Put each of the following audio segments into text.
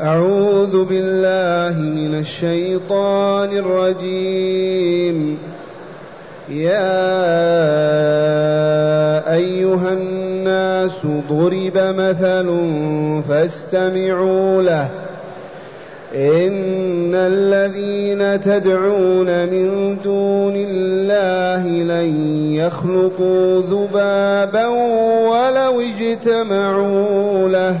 أعوذ بالله من الشيطان الرجيم. يا أيها الناس ضرب مثل فاستمعوا له. إن الذين تدعون من دون الله لن يخلقوا ذبابا ولو اجتمعوا له.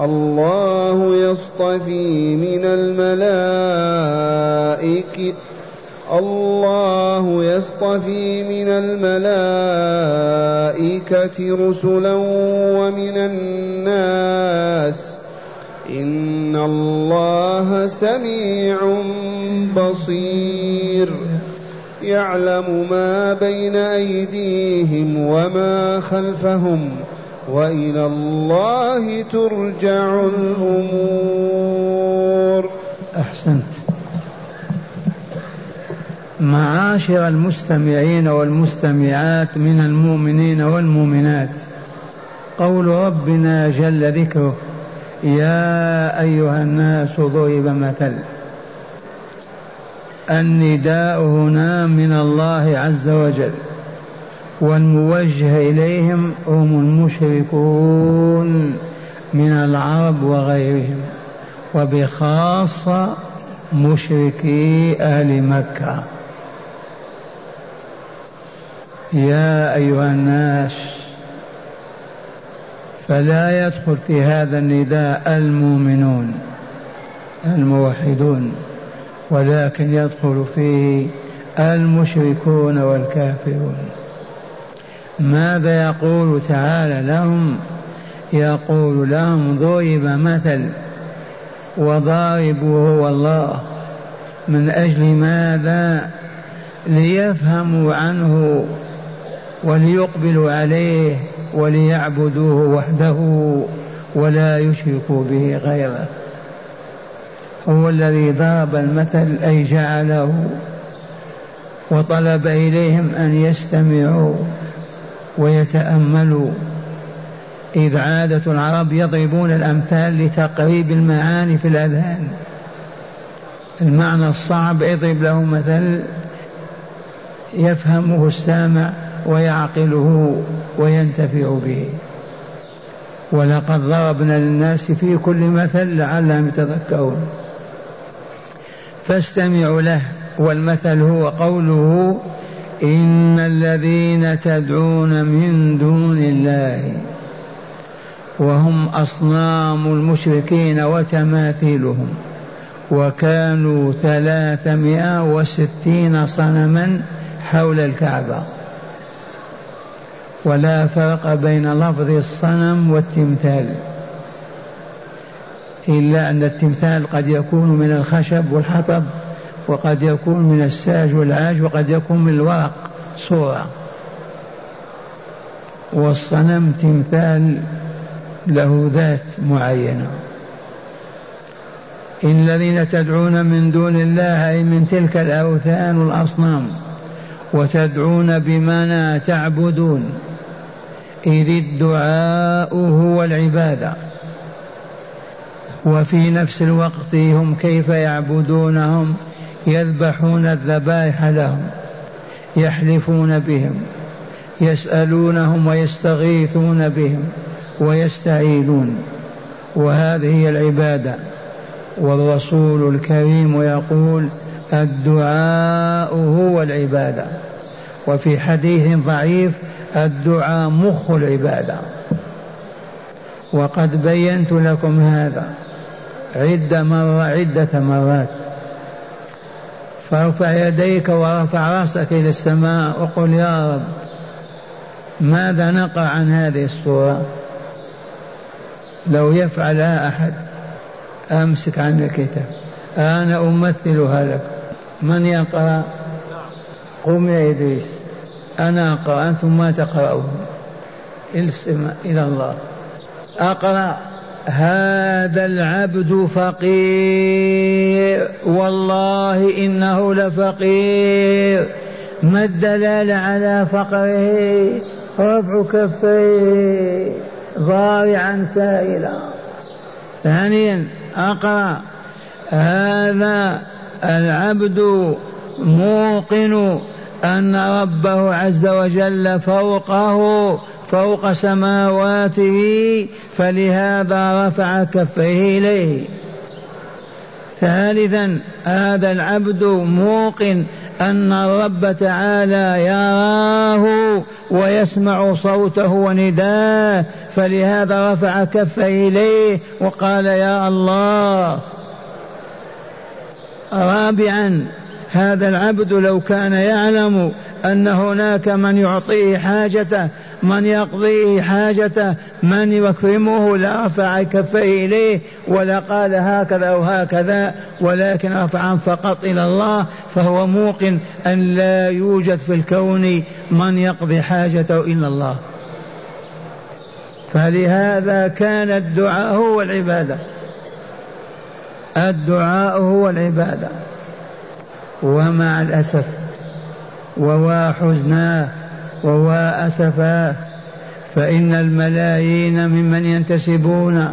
الله يصطفي من الملائكة الله يصطفي من الملائكة رسلا ومن الناس إن الله سميع بصير يعلم ما بين أيديهم وما خلفهم وإلى الله ترجع الأمور. أحسنت. معاشر المستمعين والمستمعات من المؤمنين والمؤمنات قول ربنا جل ذكره يا أيها الناس ضرب مثل. النداء هنا من الله عز وجل. والموجه إليهم هم المشركون من العرب وغيرهم وبخاصة مشركي أهل مكة. يا أيها الناس فلا يدخل في هذا النداء المؤمنون الموحدون ولكن يدخل فيه المشركون والكافرون. ماذا يقول تعالى لهم؟ يقول لهم ضرب مثل وضاربه هو الله من أجل ماذا؟ ليفهموا عنه وليقبلوا عليه وليعبدوه وحده ولا يشركوا به غيره. هو الذي ضرب المثل أي جعله وطلب إليهم أن يستمعوا. ويتأملوا إذ عادة العرب يضربون الأمثال لتقريب المعاني في الأذهان. المعنى الصعب اضرب له مثل يفهمه السامع ويعقله وينتفع به. ولقد ضربنا للناس في كل مثل لعلهم يتذكرون. فاستمعوا له والمثل هو قوله إن الذين تدعون من دون الله وهم أصنام المشركين وتماثيلهم وكانوا ثلاثمائة وستين صنما حول الكعبة. ولا فرق بين لفظ الصنم والتمثال إلا أن التمثال قد يكون من الخشب والحطب. وقد يكون من الساج والعاج وقد يكون من الورق صورة. والصنم تمثال له ذات معينة. إن الذين تدعون من دون الله أي من تلك الأوثان والأصنام وتدعون بمعنى تعبدون إذ الدعاء هو العبادة. وفي نفس الوقت هم كيف يعبدونهم؟ يذبحون الذبائح لهم يحلفون بهم يسألونهم ويستغيثون بهم ويستعينون. وهذه هي العبادة. والرسول الكريم يقول الدعاء هو العبادة. وفي حديث ضعيف الدعاء مخ العبادة. وقد بينت لكم هذا عدة مرة عدة مرات. فارفع يديك ورفع رأسك إلى السماء وقل يا رب ماذا نقع عن هذه الصورة؟ لو يفعلها أحد أمسك عن الكتاب. أنا أمثلها لك. من يقرأ؟ قم يا إدريس. أنا أقرأ أنتم ما تقرأون الاستماع إلى الله. أقرأ. هذا العبد فقير. والله إنه لفقير. ما الدلالة على فقره؟ رفع كفيه. ضارعا سائلا. ثانيا أقرأ. هذا العبد موقن أن ربه عز وجل فوقه فوق سماواته فلهذا رفع كفيه إليه. ثالثا هذا العبد موقن أن الرب تعالى يراه ويسمع صوته ونداه فلهذا رفع كفيه إليه وقال يا الله! رابعا هذا العبد لو كان يعلم أن هناك من يعطيه حاجته من يقضيه حاجته من يكرمه لرفع كفيه إليه ولا قال هكذا أو هكذا ولكن رفعا فقط إلى الله فهو موقن أن لا يوجد في الكون من يقضي حاجته إلا الله. فلهذا كان الدعاء هو العبادة. الدعاء هو العبادة. ومع الأسف ووا حزناه ووا أسفاه فإن الملايين ممن ينتسبون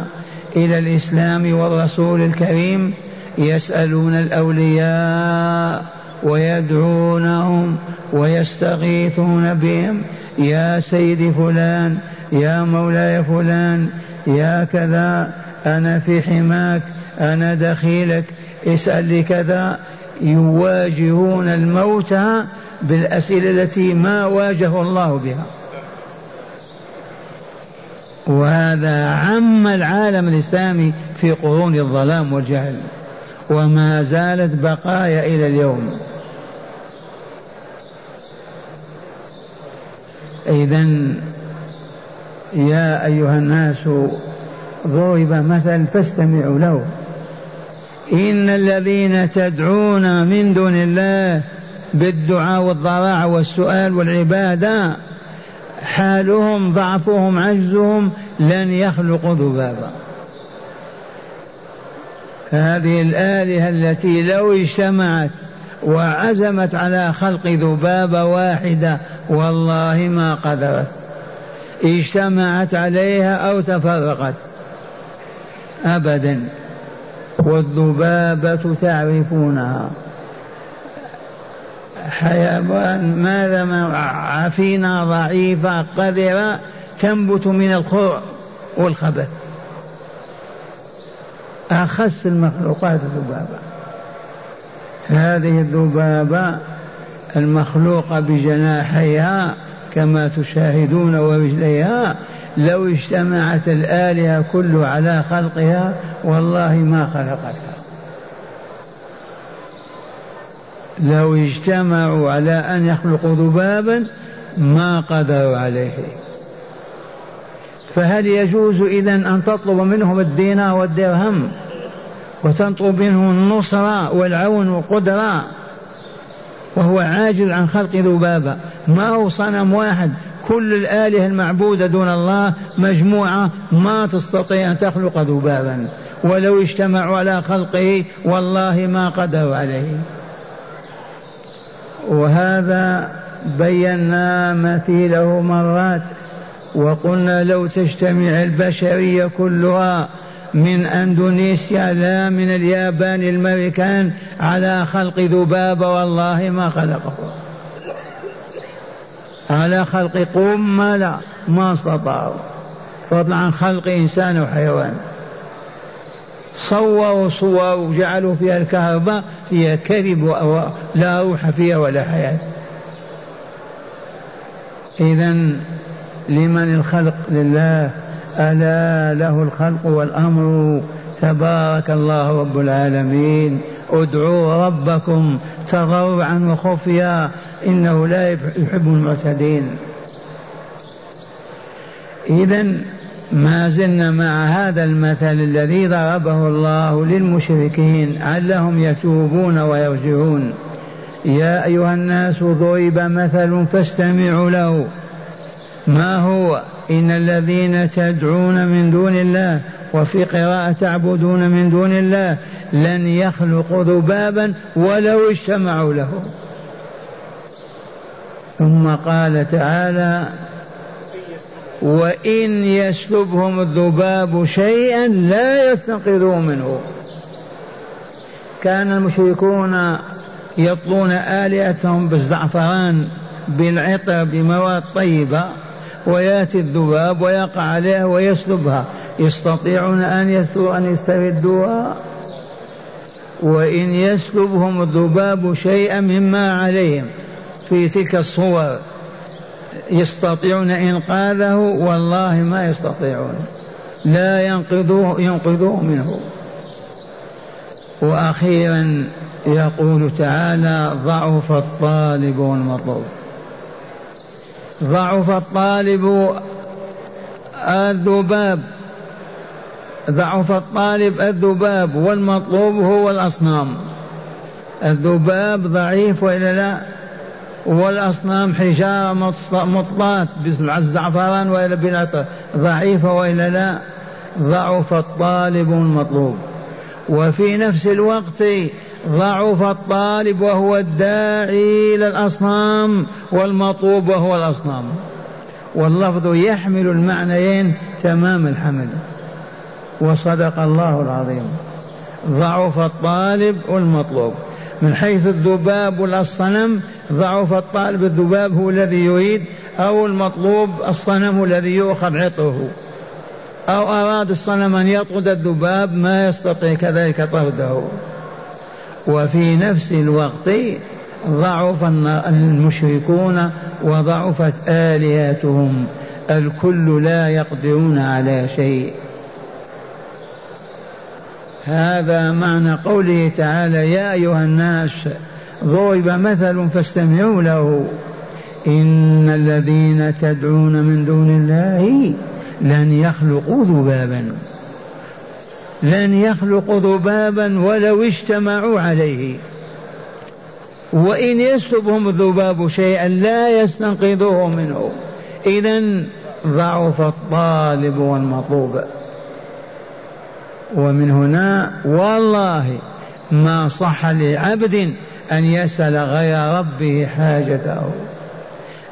إلى الإسلام والرسول الكريم يسألون الأولياء ويدعونهم ويستغيثون بهم. يا سيدي فلان يا مولاي فلان يا كذا أنا في حماك أنا دخيلك اسأل لي كذا. يواجهون الموتى بالأسئلة التي ما واجه الله بها. وهذا عم العالم الإسلامي في قرون الظلام والجهل وما زالت بقايا إلى اليوم. إذا يا أيها الناس ضرب مثل فاستمعوا له. إن الذين تدعون من دون الله بالدعاء والضراع والسؤال والعبادة حالهم ضعفهم عجزهم لن يخلقوا ذبابا. هذه الآلهة التي لو اجتمعت وعزمت على خلق ذبابة واحدة والله ما قدرت. اجتمعت عليها أو تفرقت. أبدا. والذبابة تعرفونها. حيوان ماذا ما عفينة ضعيفة قذرة تنبت من الخرع والخبث. أخس المخلوقات الذبابة هذه الذبابة المخلوقة بجناحيها كما تشاهدون ورجليها لو اجتمعت الآلهة كل على خلقها والله ما خلقتها. لو اجتمعوا على أن يخلقوا ذبابا ما قدروا عليه. فهل يجوز إذا أن تطلب منهم الدينار والدرهم وتطلب منهم النصرة والعون والقدرة؟ وهو عاجز عن خلق ذبابة. ما هو صنم واحد؟ كل الآلهة المعبودة دون الله مجموعة ما تستطيع أن تخلق ذبابا. ولو اجتمعوا على خلقه والله ما قدروا عليه. وهذا بينا مثيله مرات وقلنا لو تجتمع البشرية كلها من أندونيسيا لا من اليابان الأمريكان على خلق ذبابة والله ما خلقه. على خلق قمة ما استطاعوا. فضلا عن خلق إنسان وحيوان. صوروا صور وجعلوا فيها الكهرباء هي كذب لا روح فيها ولا حياة. إذا لمن الخلق لله؟ ألا له الخلق والأمر. تبارك الله رب العالمين. ادعوا ربكم تضرعا وخفيا. إنه لا يحب المعتدين. إذا ما زلنا مع هذا المثل الذي ضربه الله للمشركين علهم يتوبون ويرجعون. يا أيها الناس ضرب مثل فاستمعوا له. ما هو؟ إن الذين تدعون من دون الله وفي قراءة تعبدون من دون الله لن يخلقوا ذبابا ولو اجتمعوا له. ثم قال تعالى وإن يسلبهم الذباب شيئا لا يستنقذوه منه. كان المشركون يطلون آلهتهم بالزعفران بالعطر بمواد طيبة ويأتي الذباب ويقع عليها ويسلبها. يستطيعون أن أن يستردوها؟ وإن يسلبهم الذباب شيئا مما عليهم. في تلك الصور يستطيعون إنقاذه والله ما يستطيعون. لا ينقذوه ينقذوه منه. وأخيرا يقول تعالى ضعف الطالب والمطلوب. ضعف الطالب الذباب. ضعف الطالب الذباب والمطلوب هو الأصنام. الذباب ضعيف وإلا لا؟ والأصنام حجارة مطلات بالزعفران وإلا بالعطر ضعيفة وإلا لا ضعف الطالب المطلوب. وفي نفس الوقت ضعف الطالب وهو الداعي إلى الأصنام والمطلوب وهو الأصنام. واللفظ يحمل المعنيين تمام الحمل. وصدق الله العظيم. ضعف الطالب والمطلوب. من حيث الذباب والصنم ضعف الطالب الذباب هو الذي يريد أو المطلوب الصنم الذي يؤخذ عطره أو أراد الصنم أن يطرد الذباب ما يستطيع كذلك طرده. وفي نفس الوقت ضعف المشركون وضعفت آلهتهم. الكل لا يقدرون على شيء. هذا معنى قوله تعالى يا أيها الناس ضرب مثل فاستمعوا له. إن الذين تدعون من دون الله لن يخلقوا ذبابا. لن يخلقوا ذبابا ولو اجتمعوا عليه. وإن يسلبهم الذباب شيئا لا يستنقذوه منه. إذا ضعف الطالب والمطلوب. ومن هنا والله ما صح لعبد أن يسأل غير ربه حاجته.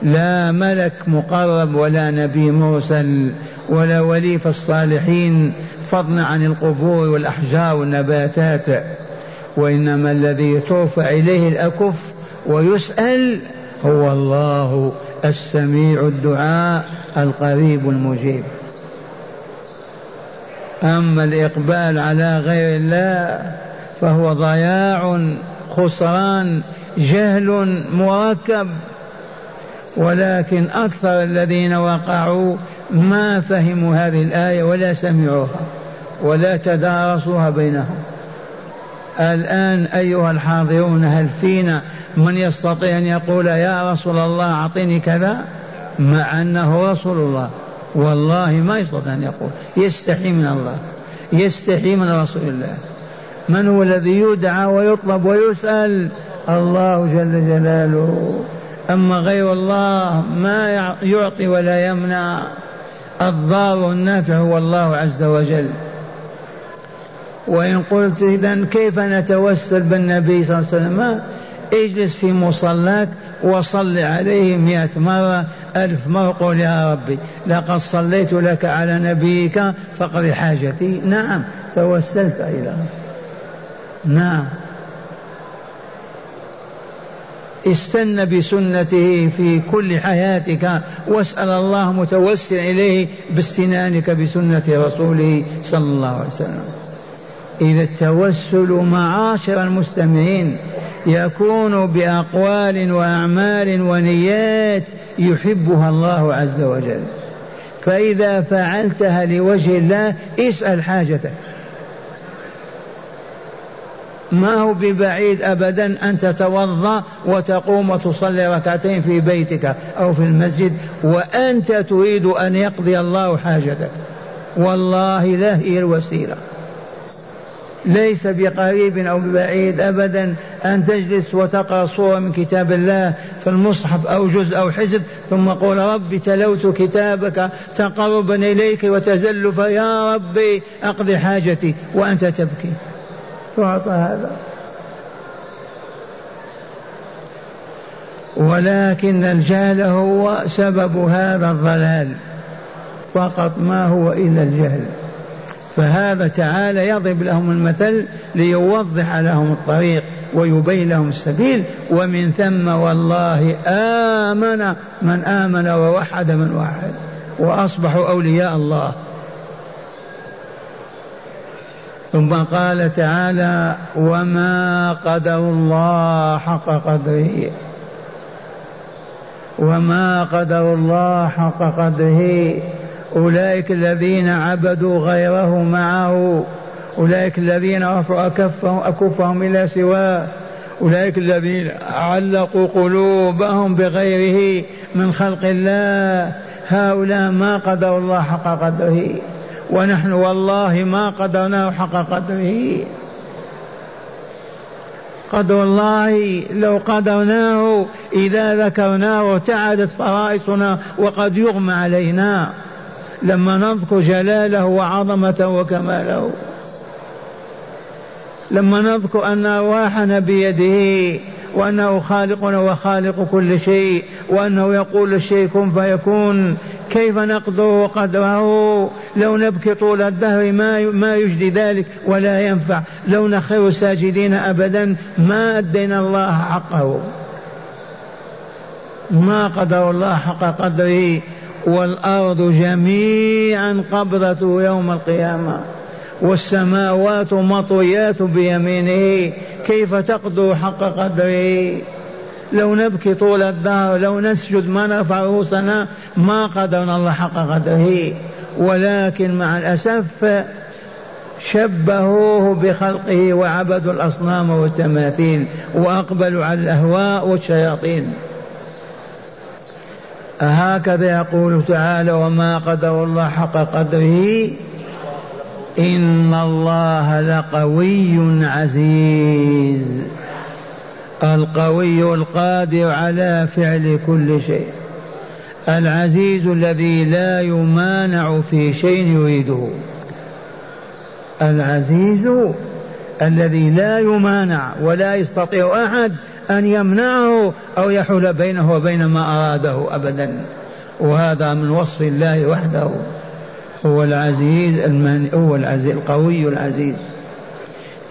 لا ملك مقرب ولا نبي مرسل ولا ولي في الصالحين فضلا عن القبور والأحجار والنباتات وإنما الذي ترفع إليه الأكف ويسأل هو الله السميع الدعاء القريب المجيب. أما الإقبال على غير الله فهو ضياع خسران جهل مركب ولكن أكثر الذين وقعوا ما فهموا هذه الآية ولا سمعوها ولا تدارسوها بينهم. الآن أيها الحاضرون هل فينا من يستطيع أن يقول يا رسول الله أعطني كذا؟ مع أنه رسول الله. والله ما يستطيع أن يقول. يستحي من الله. يستحي من رسول الله. من هو الذي يدعى ويطلب ويسأل؟ الله جل جلاله. أما غير الله ما يعطي ولا يمنع. الضار والنافع هو الله عز وجل. وإن قلت إذا كيف نتوسل بالنبي صلى الله عليه وسلم؟ اجلس في مصلاك وصل عليه مئة مرة ألف مرة قل يا ربي لقد صليت لك على نبيك فقضي حاجتي. نعم توسلت إلى نعم. استن بسنته في كل حياتك واسأل الله متوسل إليه باستنانك بسنة رسوله صلى الله عليه وسلم. إذا التوسل معاشر المستمعين يكون بأقوال وأعمال ونيات يحبها الله عز وجل. فإذا فعلتها لوجه الله اسأل حاجتك. ما هو ببعيد ابدا أن تتوضأ وتقوم وتصلي ركعتين في بيتك أو في المسجد وأنت تريد أن يقضي الله حاجتك. والله لا هي الوسيلة. ليس بقريب أو ببعيد أبدا أن تجلس وتقرأ صورة من كتاب الله في المصحف أو جزء أو حزب ثم قول ربي تلوت كتابك تقربا إليك وتزلفا يا ربي أقضي حاجتي وأنت تبكي. تعطى هذا. ولكن الجهل هو سبب هذا الضلال. فقط ما هو إلا الجهل. فهذا تعالى يضرب لهم المثل ليوضح لهم الطريق ويبين لهم السبيل. ومن ثم والله آمن من آمن ووحد من وحد. وأصبحوا أولياء الله. ثم قال تعالى وما قدر الله حق قدره. وما قدر الله حق قدره. أولئك الذين عبدوا غيره معه. أولئك الذين رفعوا أكفهم, أكفهم إلى سواه. أولئك الذين علقوا قلوبهم بغيره من خلق الله. هؤلاء ما قدروا الله حق قدره. ونحن والله ما قدرناه حق قدره. قدر الله لو قدرناه إذا ذكرناه ارتعدت فرائصنا وقد يغمى علينا. لما نذكر جلاله وعظمته وكماله. لما نذكر أن أرواحنا بيده وأنه خالقنا وخالق كل شيء وأنه يقول الشيء كن فيكون. كيف نقدر قدره لو نبكي طول الدهر ما ما يجدي ذلك ولا ينفع. لو نخر ساجدين أبدا ما أدينا الله حقه. ما قدر الله حق قدره. والأرض جميعا قبضته يوم القيامة. والسماوات مطويات بيمينه كيف تقدر حق قدره لو نبكي طول الدهر لو نسجد ما نرفع رؤوسنا ما قدرنا الله حق قدره. ولكن مع الأسف شبهوه بخلقه وعبدوا الأصنام والتماثيل وأقبلوا على الأهواء والشياطين. هكذا يقول تعالى وما قدر الله حق قدره؟ إن الله لقوي عزيز القوي القادر على فعل كل شيء العزيز الذي لا يمانع في شيء يريده العزيز الذي لا يمانع ولا يستطيع أحد أن يمنعه أو يحول بينه وبين ما أراده ابدا وهذا من وصف الله وحده. هو العزيز المن هو العزيز القوي العزيز.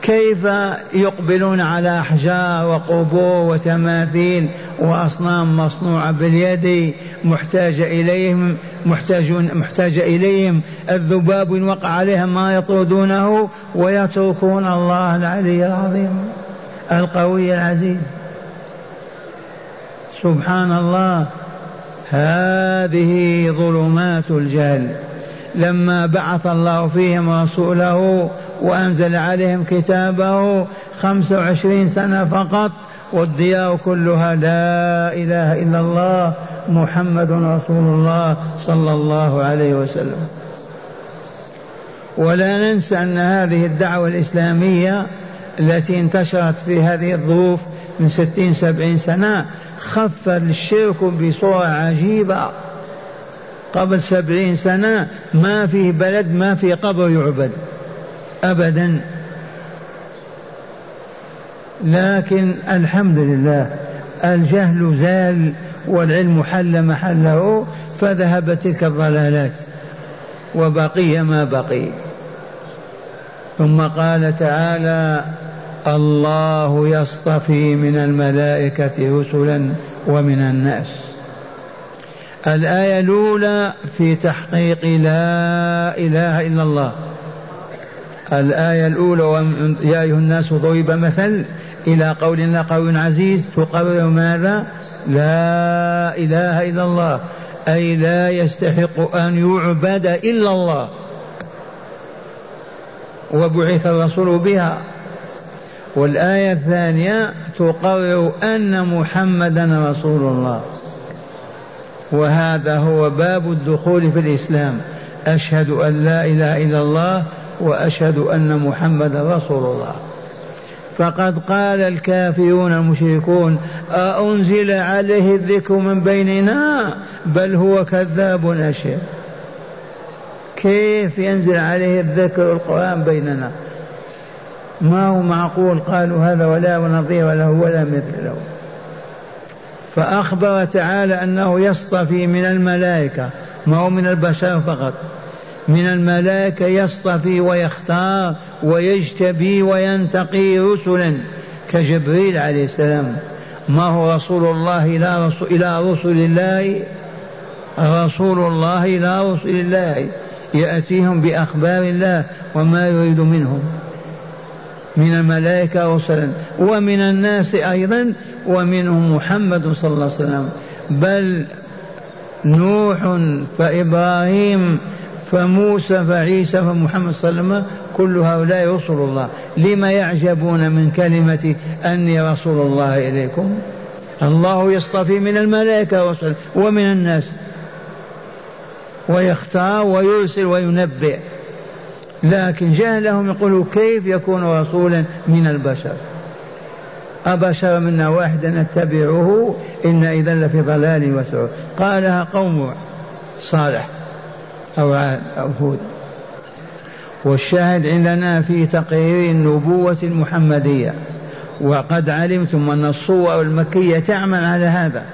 كيف يقبلون على أحجار وقبور وتماثيل وأصنام مصنوعة باليد؟ محتاج إليهم محتاجون محتاج إليهم. الذباب إن وقع عليها ما يطردونه ويتركون الله العلي العظيم. القوي العزيز. سبحان الله. هذه ظلمات الجهل. لما بعث الله فيهم رسوله وأنزل عليهم كتابه خمس وعشرين سنة فقط والديار كلها لا إله إلا الله محمد رسول الله صلى الله عليه وسلم. ولا ننسى أن هذه الدعوة الإسلامية التي انتشرت في هذه الظروف من ستين سبعين سنة خف الشرك بصورة عجيبة. قبل سبعين سنة ما فيه بلد ما فيه قبر يعبد. أبدا. لكن الحمد لله الجهل زال والعلم حل محله فذهبت تلك الضلالات وبقي ما بقي. ثم قال تعالى الله يصطفي من الملائكة رسلا ومن الناس. الآية الأولى في تحقيق لا إله إلا الله. الآية الأولى يا أيها الناس ضرب مثل إلى قول الله قول عزيز تقرر ماذا؟ لا إله إلا الله. أي لا يستحق أن يعبد إلا الله. وبعث الرسول بها. والآية الثانية تقرر أن محمدا رسول الله. وهذا هو باب الدخول في الإسلام. أشهد أن لا إله إلا الله وأشهد أن محمد رسول الله. فقد قال الكافرون المشركون أأنزل عليه الذكر من بيننا؟ بل هو كذاب أشر كيف ينزل عليه الذكر القرآن بيننا؟ ما هو معقول قالوا هذا ولا نظير له ولا مثل له. فأخبر تعالى أنه يصطفي من الملائكة ما هو من البشر فقط. من الملائكة يصطفي ويختار ويجتبي وينتقي رسلا كجبريل عليه السلام. ما هو رسول الله إلى رسول, إلى رسل الله؟ رسول الله إلى رسل الله. يأتيهم بأخبار الله وما يريد منهم. من الملائكة رسلا ومن الناس أيضا ومنهم محمد صلى الله عليه وسلم. بل نوح فإبراهيم فموسى فعيسى فمحمد صلى الله عليه وسلم كل هؤلاء رسل الله. لما يعجبون من كلمة أني رسول الله إليكم؟ الله يصطفي من الملائكة رسلا ومن الناس. ويختار ويرسل وينبئ. لكن جهلهم يقولوا كيف يكون رسولا من البشر؟ أبشر منا واحدا نتبعه إن إذا لفي ضلال وسعود قالها قوم صالح أو عاد أو هود. والشاهد عندنا في تقرير النبوة المحمدية. وقد علمتم أن الصور المكية تعمل على هذا.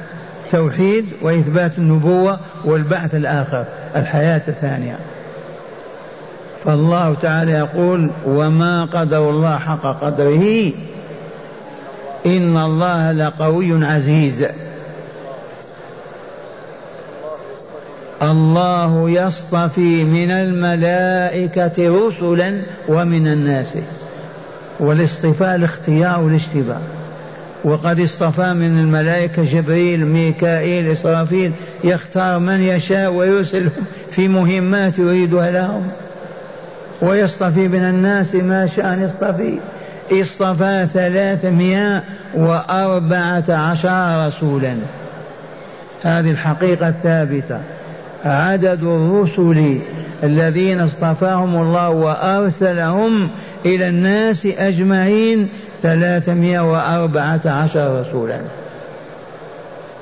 توحيد وإثبات النبوة والبعث الآخر الحياة الثانية. فالله تعالى يقول وما قدر الله حق قدره إن الله لقوي عزيز. الله يصطفي من الملائكة رسلا ومن الناس. والاصطفاء الاختيار والاشتباه وقد اصطفى من الملائكة جبريل ميكائيل إسرافيل يختار من يشاء ويرسلهم في مهمات يريدها لهم. ويصطفي من الناس ما شاء أن يصطفي. اصطفى ثلاثمائة وأربعة عشر رسولا. هذه الحقيقة الثابتة. عدد الرسل الذين اصطفاهم الله وأرسلهم إلى الناس أجمعين ثلاثمائة وأربعة عشر رسولا.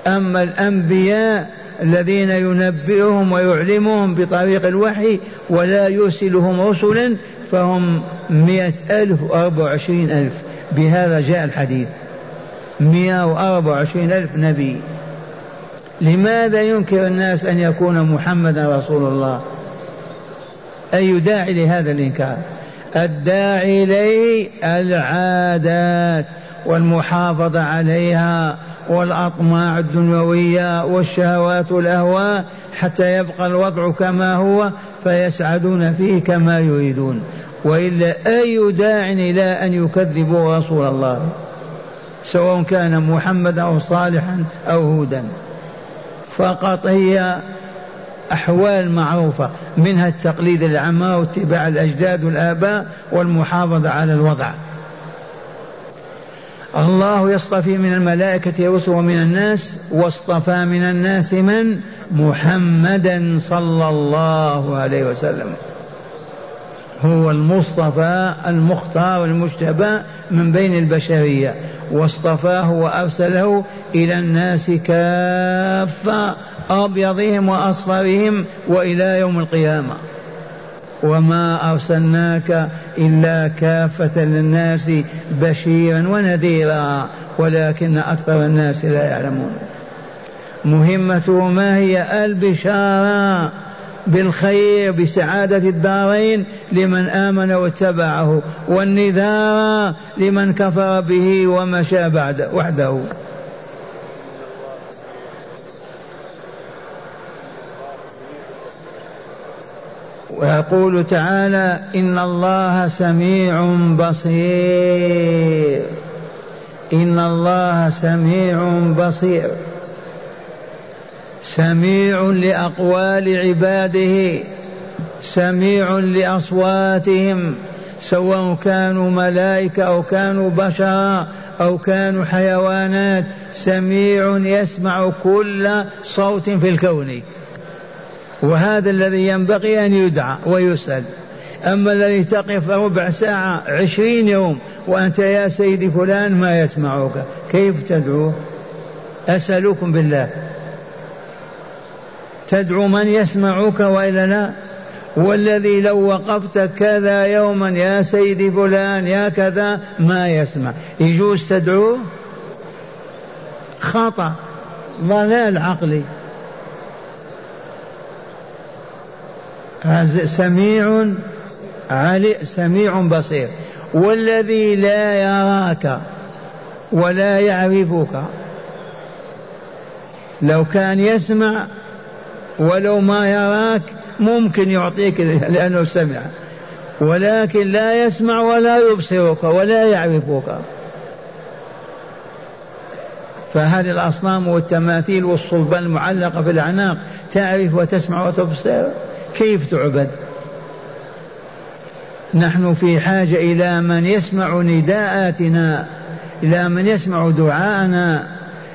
أما الأنبياء الذين ينبئهم ويعلمهم بطريق الوحي ولا يرسلهم رسلا فهم مئة ألف وأربع وعشرين ألف. بهذا جاء الحديث. مئة وأربع وعشرين ألف نبي. لماذا ينكر الناس أن يكون محمدا رسول الله؟ أي داعي لهذا الإنكار؟ الداعي إليه العادات والمحافظة عليها والأطماع الدنيوية والشهوات والأهواء حتى يبقى الوضع كما هو فيسعدون فيه كما يريدون. وإلا أي داع إلى أن يكذبوا رسول الله سواء كان محمدا أو صالحا أو هودا. فقط هي أحوال معروفة منها التقليد الأعمى واتباع الأجداد والآباء والمحافظة على الوضع. الله يصطفي من الملائكة رسل ومن الناس واصطفى من الناس من؟ محمدا صلى الله عليه وسلم. هو المصطفى المختار المجتبى من بين البشرية واصطفاه وأرسله إلى الناس كافة أبيضهم وأصفرهم وإلى يوم القيامة. وما أرسلناك إلا كافة للناس بشيرا ونذيرا ولكن أكثر الناس لا يعلمون. مهمته ما هي البشارة بالخير بسعادة الدارين لمن آمن واتبعه والنذار لمن كفر به ومشى بعد وحده. ويقول تعالى إن الله سميع بصير. إن الله سميع بصير. سميع لأقوال عباده. سميع لأصواتهم. سواء كانوا ملائكة أو كانوا بشرا أو كانوا حيوانات. سميع يسمع كل صوت في الكون. وهذا الذي ينبغي أن يدعى ويسأل. أما الذي تقف ربع ساعة عشرين يوم وأنت يا سيدي فلان ما يسمعك كيف تدعو؟ أسألكم بالله. تدعو من يسمعك وإلا لا؟ والذي لو وقفت كذا يوما يا سيدي فلان يا كذا ما يسمع. يجوز تدعوه؟ خطأ ضلال عقلي. سميع علي سميع بصير. والذي لا يراك ولا يعرفك لو كان يسمع ولو ما يراك ممكن يعطيك لأنه سمع. ولكن لا يسمع ولا يبصرك ولا يعرفك. فهل الأصنام والتماثيل والصلبان المعلقة في الأعناق تعرف وتسمع وتبصر؟ كيف تعبد؟ نحن في حاجة إلى من يسمع نداءاتنا إلى من يسمع دعاءنا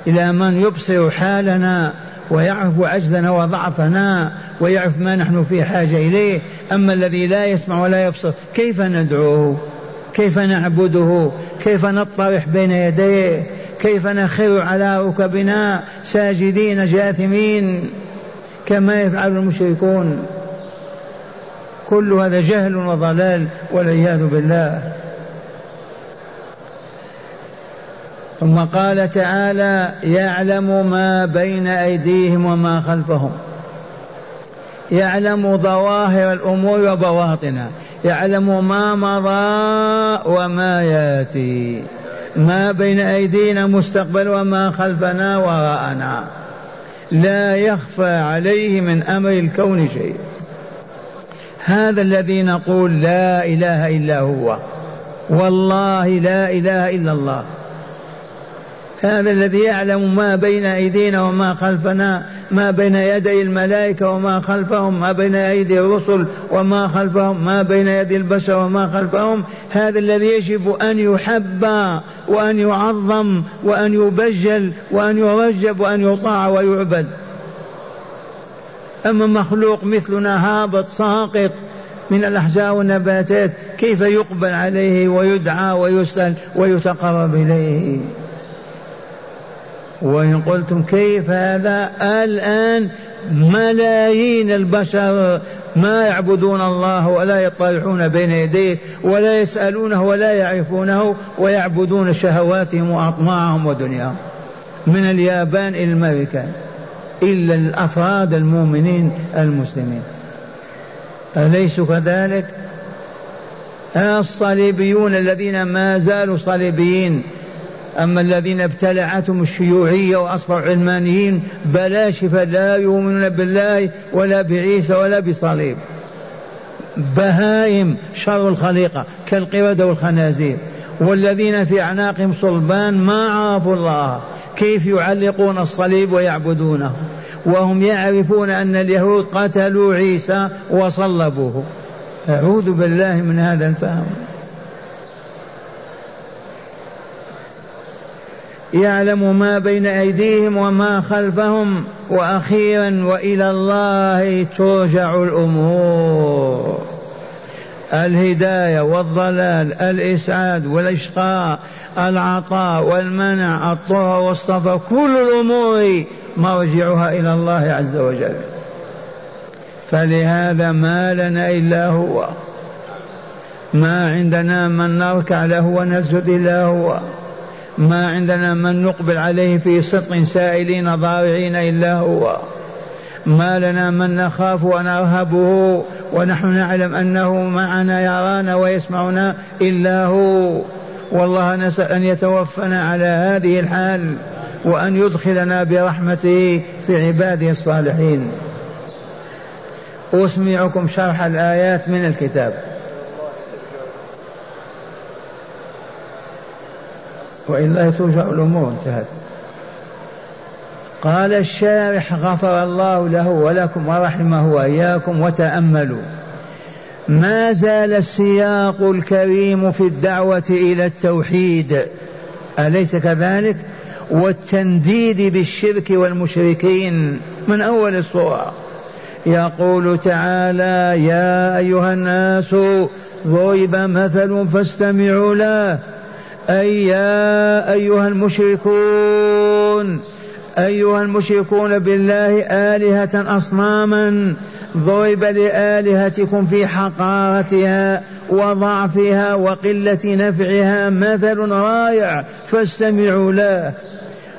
إلى من يبصر حالنا ويعرف عجزنا وضعفنا ويعرف ما نحن في حاجة إليه. أما الذي لا يسمع ولا يبصر كيف ندعوه؟ كيف نعبده؟ كيف نطرح بين يديه؟ كيف نخر على ركبنا ساجدين جاثمين كما يفعل المشركون؟ كل هذا جهل وضلال والعياذ بالله. ثم قال تعالى يعلم ما بين أيديهم وما خلفهم. يعلم ظواهر الأمور وبواطنها. يعلم ما مضى وما ياتي. ما بين أيدينا مستقبل وما خلفنا وراءنا. لا يخفى عليه من أمر الكون شيء. هذا الذي نقول لا إله إلا هو. والله لا إله إلا الله. هذا الذي يعلم ما بين أيدينا وما خلفنا ما بين يدي الملائكة وما خلفهم ما بين أيدي الرسل وما خلفهم ما بين يدي البشر وما خلفهم. هذا الذي يجب أن يحب وأن يعظم وأن يبجل وأن يرجب وأن يطاع ويعبد. أما مخلوق مثلنا هابط ساقط من الأحجار والنباتات كيف يقبل عليه ويدعى ويسأل ويتقرب إليه؟ وإن قلتم كيف هذا؟ الآن ملايين البشر ما يعبدون الله ولا يطلعون بين يديه ولا يسألونه ولا يعرفونه ويعبدون شهواتهم وأطماعهم ودنياهم. من اليابان إلى الأمريكان إلا الأفراد المؤمنين المسلمين. أليسوا كذلك؟ الصليبيون الذين ما زالوا صليبيين أما الذين ابتلعتهم الشيوعية وأصبحوا علمانيين بلاشفة لا يؤمنون بالله ولا بعيسى ولا بصليب. بهائم شر الخليقة كالقردة والخنازير والذين في أعناقهم صلبان ما عرفوا الله. كيف يعلقون الصليب ويعبدونه؟ وهم يعرفون أن اليهود قتلوا عيسى وصلبوه. أعوذ بالله من هذا الفهم. يعلم ما بين أيديهم وما خلفهم وأخيرا وإلى الله ترجع الأمور. الهداية والضلال الإسعاد والإشقاء. العطاء والمنع الطهر والصفا كل الأمور مرجعها إلى الله عز وجل. فلهذا ما لنا إلا هو. ما عندنا من نركع له ونسجد إلا هو. ما عندنا من نقبل عليه في صدق سائلين ضارعين إلا هو. ما لنا من نخاف ونرهبه ونحن نعلم أنه معنا يرانا ويسمعنا إلا هو. والله نسأل أن يتوفنا على هذه الحال وأن يدخلنا برحمته في عباده الصالحين. أسمعكم شرح الآيات من الكتاب. وإلا ترجع الأمور انتهت. قال الشارح غفر الله له ولكم ورحمه وإياكم وتأملوا. ما زال السياق الكريم في الدعوة إلى التوحيد. أليس كذلك؟ والتنديد بالشرك والمشركين من أول الصورة. يقول تعالى يا أيها الناس ضرب مثل فاستمعوا له. أي يا أيها المشركون أيها المشركون بالله آلهة أصناما. ضرب لآلهتكم في حقارتها وضعفها وقلة نفعها مثل رائع فاستمعوا له.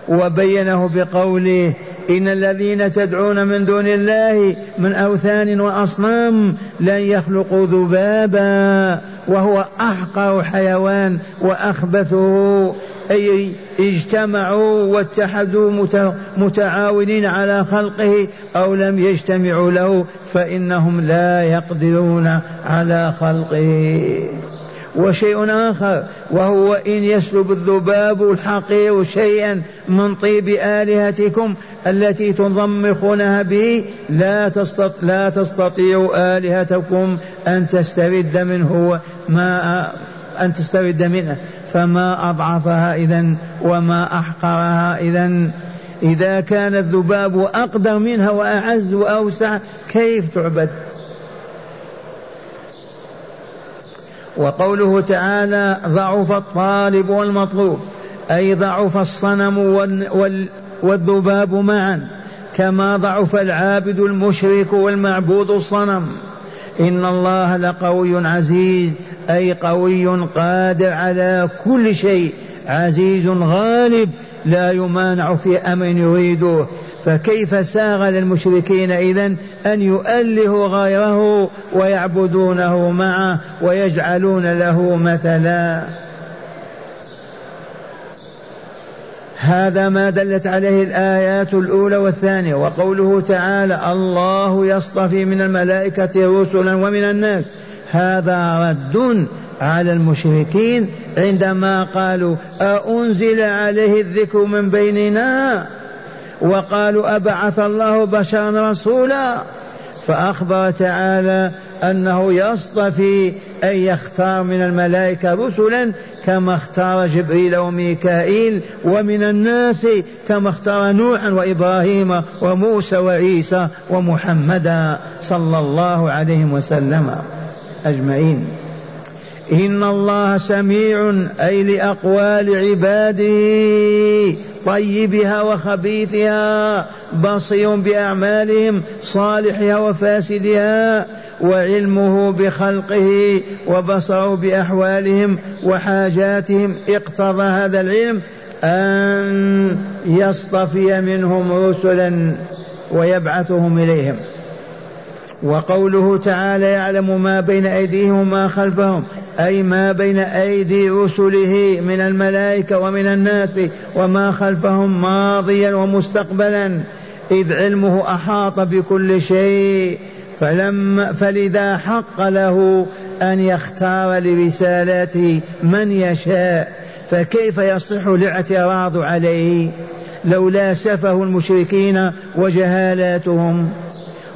وبينه بقوله إن الذين تدعون من دون الله من أوثان وأصنام لن يخلقوا ذبابا وهو أحقر حيوان وأخبثه. أي اجتمعوا واتحدوا متعاونين على خلقه أو لم يجتمعوا له فإنهم لا يقدرون على خلقه. وشيء آخر وهو إن يسلب الذباب الحقير شيئا من طيب آلهتكم التي تضمخونها به لا تستطيع لا تستطيع آلهتكم أن تسترد منه ما أن تسترد منه. فما أضعفها إذا وما أحقرها إذا إذا كان الذباب أقدر منها وأعز وأوسع كيف تعبد؟ وقوله تعالى ضعف الطالب والمطلوب أي ضعف الصنم والذباب معا كما ضعف العابد المشرك والمعبود الصنم. إن الله لقوي عزيز. أي قوي قادر على كل شيء عزيز غالب لا يمانع في أمر يريده. فكيف ساغ للمشركين إذا أن يؤلهوا غيره ويعبدونه معه ويجعلون له مثلا؟ هذا ما دلت عليه الآيات الأولى والثانية وقوله تعالى الله يصطفي من الملائكة رسلا ومن الناس. هذا رد على المشركين عندما قالوا أأنزل عليه الذكر من بيننا؟ وقالوا أبعث الله بشرا رسولا. فأخبر تعالى أنه يصطفي أن يختار من الملائكة رسلا كما اختار جبريل وميكائيل ومن الناس كما اختار نوحا وإبراهيم وموسى وعيسى ومحمدا صلى الله عليه وسلم. أجمعين. إن الله سميع أي لأقوال عباده طيبها وخبيثها بصير بأعمالهم صالحها وفاسدها وعلمه بخلقه وبصره بأحوالهم وحاجاتهم. اقتضى هذا العلم أن يصطفي منهم رسلا ويبعثهم إليهم. وقوله تعالى يعلم ما بين أيديهم وما خلفهم أي ما بين أيدي رسله من الملائكة ومن الناس وما خلفهم ماضيا ومستقبلا إذ علمه أحاط بكل شيء فلما فلذا حق له أن يختار لرسالته من يشاء فكيف يصح الاعتراض عليه؟ لولا سفه المشركين وجهالاتهم.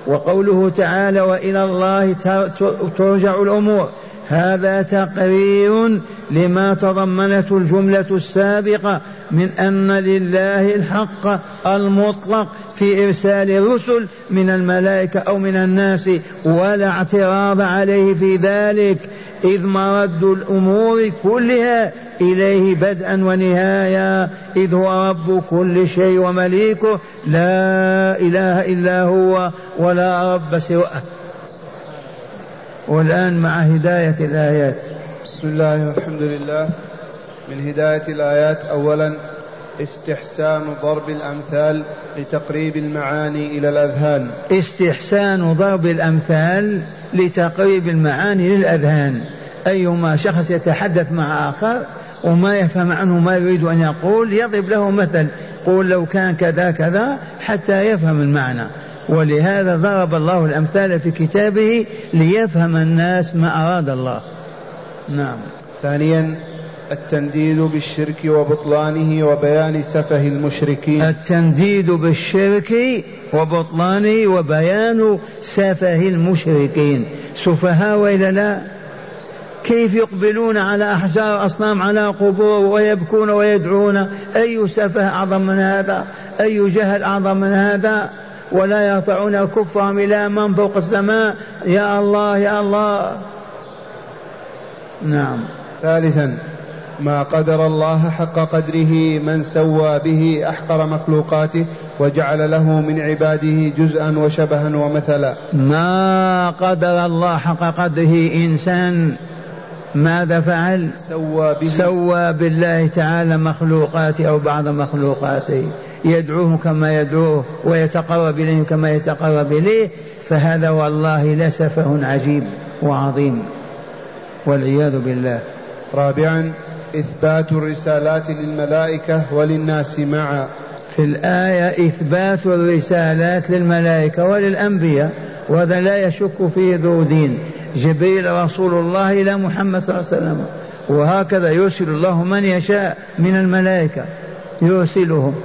وقوله تعالى وإلى الله ترجع الأمور. هذا تقرير لما تضمنته الجملة السابقة من أن لله الحق المطلق في إرسال الرسل من الملائكة أو من الناس ولا اعتراض عليه في ذلك. إذ مرد الأمور كلها إليه بدءا ونهاية إذ هو رب كل شيء ومليكه لا إله إلا هو ولا رب سواه. والآن مع هداية الآيات. بسم الله والحمد لله. من هداية الآيات أولا استحسان ضرب الأمثال لتقريب المعاني إلى الأذهان. استحسان ضرب الأمثال لتقريب المعاني للأذهان. أيما شخص يتحدث مع آخر وما يفهم عنه ما يريد أن يقول يضرب له مثل قول لو كان كذا كذا حتى يفهم المعنى. ولهذا ضرب الله الأمثال في كتابه ليفهم الناس ما أراد الله. نعم. ثانيا التنديد بالشرك وبطلانه وبيان سفه المشركين. التنديد بالشرك وبطلانه وبيان سفه المشركين. سفهاء وإلا لا؟ كيف يقبلون على أحجار أصنام على قبور ويبكون ويدعون؟ أي سفه أعظم من هذا؟ أي جهل أعظم من هذا؟ ولا يرفعون كفرهم إلى من فوق السماء؟ يا الله يا الله. نعم. ثالثا ما قدر الله حق قدره من سوى به أحقر مخلوقاته وجعل له من عباده جزءا وشبها ومثلا. ما قدر الله حق قدره إنسان ماذا فعل؟ سوى به. سوى بالله تعالى مخلوقاته أو بعض مخلوقاته. يدعوه كما يدعوه ويتقرب إليه كما يتقرب إليه فهذا والله لسفه عجيب وعظيم. والعياذ بالله. رابعا إثبات الرسالات للملائكة وللناس معا. في الآية إثبات الرسالات للملائكة وللأنبياء وهذا لا يشك فيه ذو دين. جبريل رسول الله إلى محمد صلى الله عليه وسلم وهكذا يرسل الله من يشاء من الملائكة يرسلهم.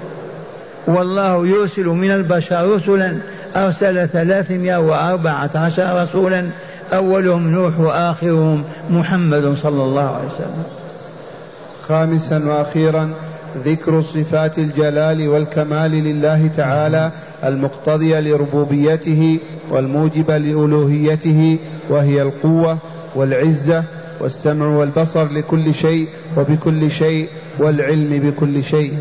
والله يرسل من البشر رسلا أرسل ثلاثمائة وأربعة عشر رسولا أولهم نوح وآخرهم محمد صلى الله عليه وسلم. خامسا وأخيرا ذكر صفات الجلال والكمال لله تعالى المقتضية لربوبيته والموجبه لألوهيته وهي القوة والعزة والسمع والبصر لكل شيء وبكل شيء والعلم بكل شيء.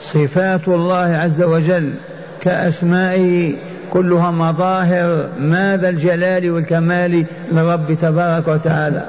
صفات الله عز وجل كاسمائه كلها مظاهر ماذا الجلال والكمال لرب تبارك وتعالى.